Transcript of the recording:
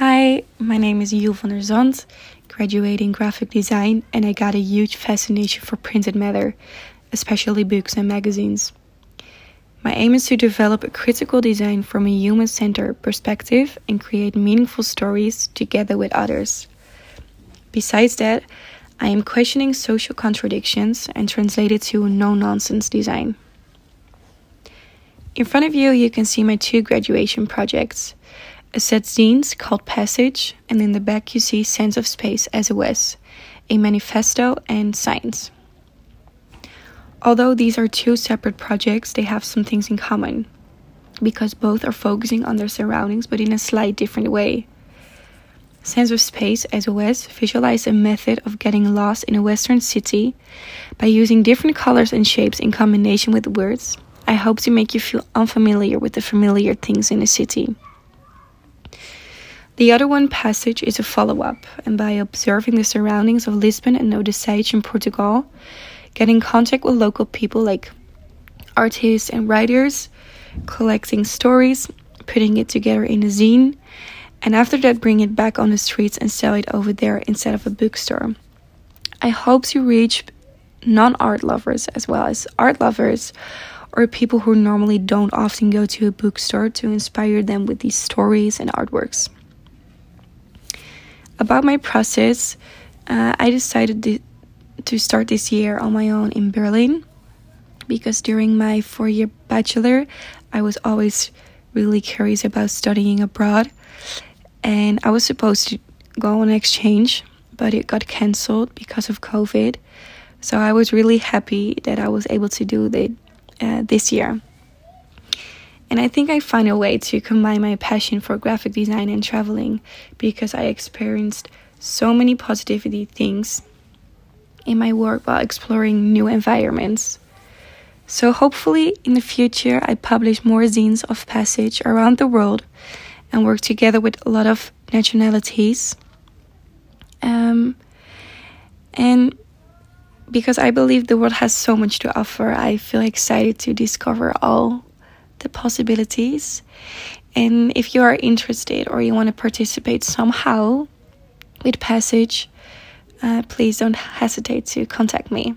Hi, my name is Yul van der Zand, graduating graphic design, and I got a huge fascination for printed matter, especially books and magazines. My aim is to develop a critical design from a human centered perspective and create meaningful stories together with others. Besides that, I am questioning social contradictions and translate it to no nonsense design. In front of you, you can see my two graduation projects a set zines called Passage, and in the back, you see Sense of Space SOS, a manifesto and signs. Although these are two separate projects, they have some things in common because both are focusing on their surroundings but in a slight different way. Sense of Space SOS visualize a method of getting lost in a western city by using different colors and shapes in combination with words. I hope to make you feel unfamiliar with the familiar things in a city. The other one passage is a follow up, and by observing the surroundings of Lisbon and Odisseia in Portugal, get in contact with local people like artists and writers, collecting stories, putting it together in a zine, and after that, bring it back on the streets and sell it over there instead of a bookstore. I hope to reach non art lovers as well as art lovers or people who normally don't often go to a bookstore to inspire them with these stories and artworks about my process, uh, I decided to start this year on my own in Berlin because during my four year bachelor, I was always really curious about studying abroad. And I was supposed to go on exchange, but it got cancelled because of COVID. So I was really happy that I was able to do it uh, this year. And I think I found a way to combine my passion for graphic design and traveling because I experienced so many positivity things in my work while exploring new environments. So, hopefully, in the future, I publish more zines of passage around the world and work together with a lot of nationalities. Um, and because I believe the world has so much to offer, I feel excited to discover all the possibilities. And if you are interested or you want to participate somehow with Passage, uh, please don't hesitate to contact me.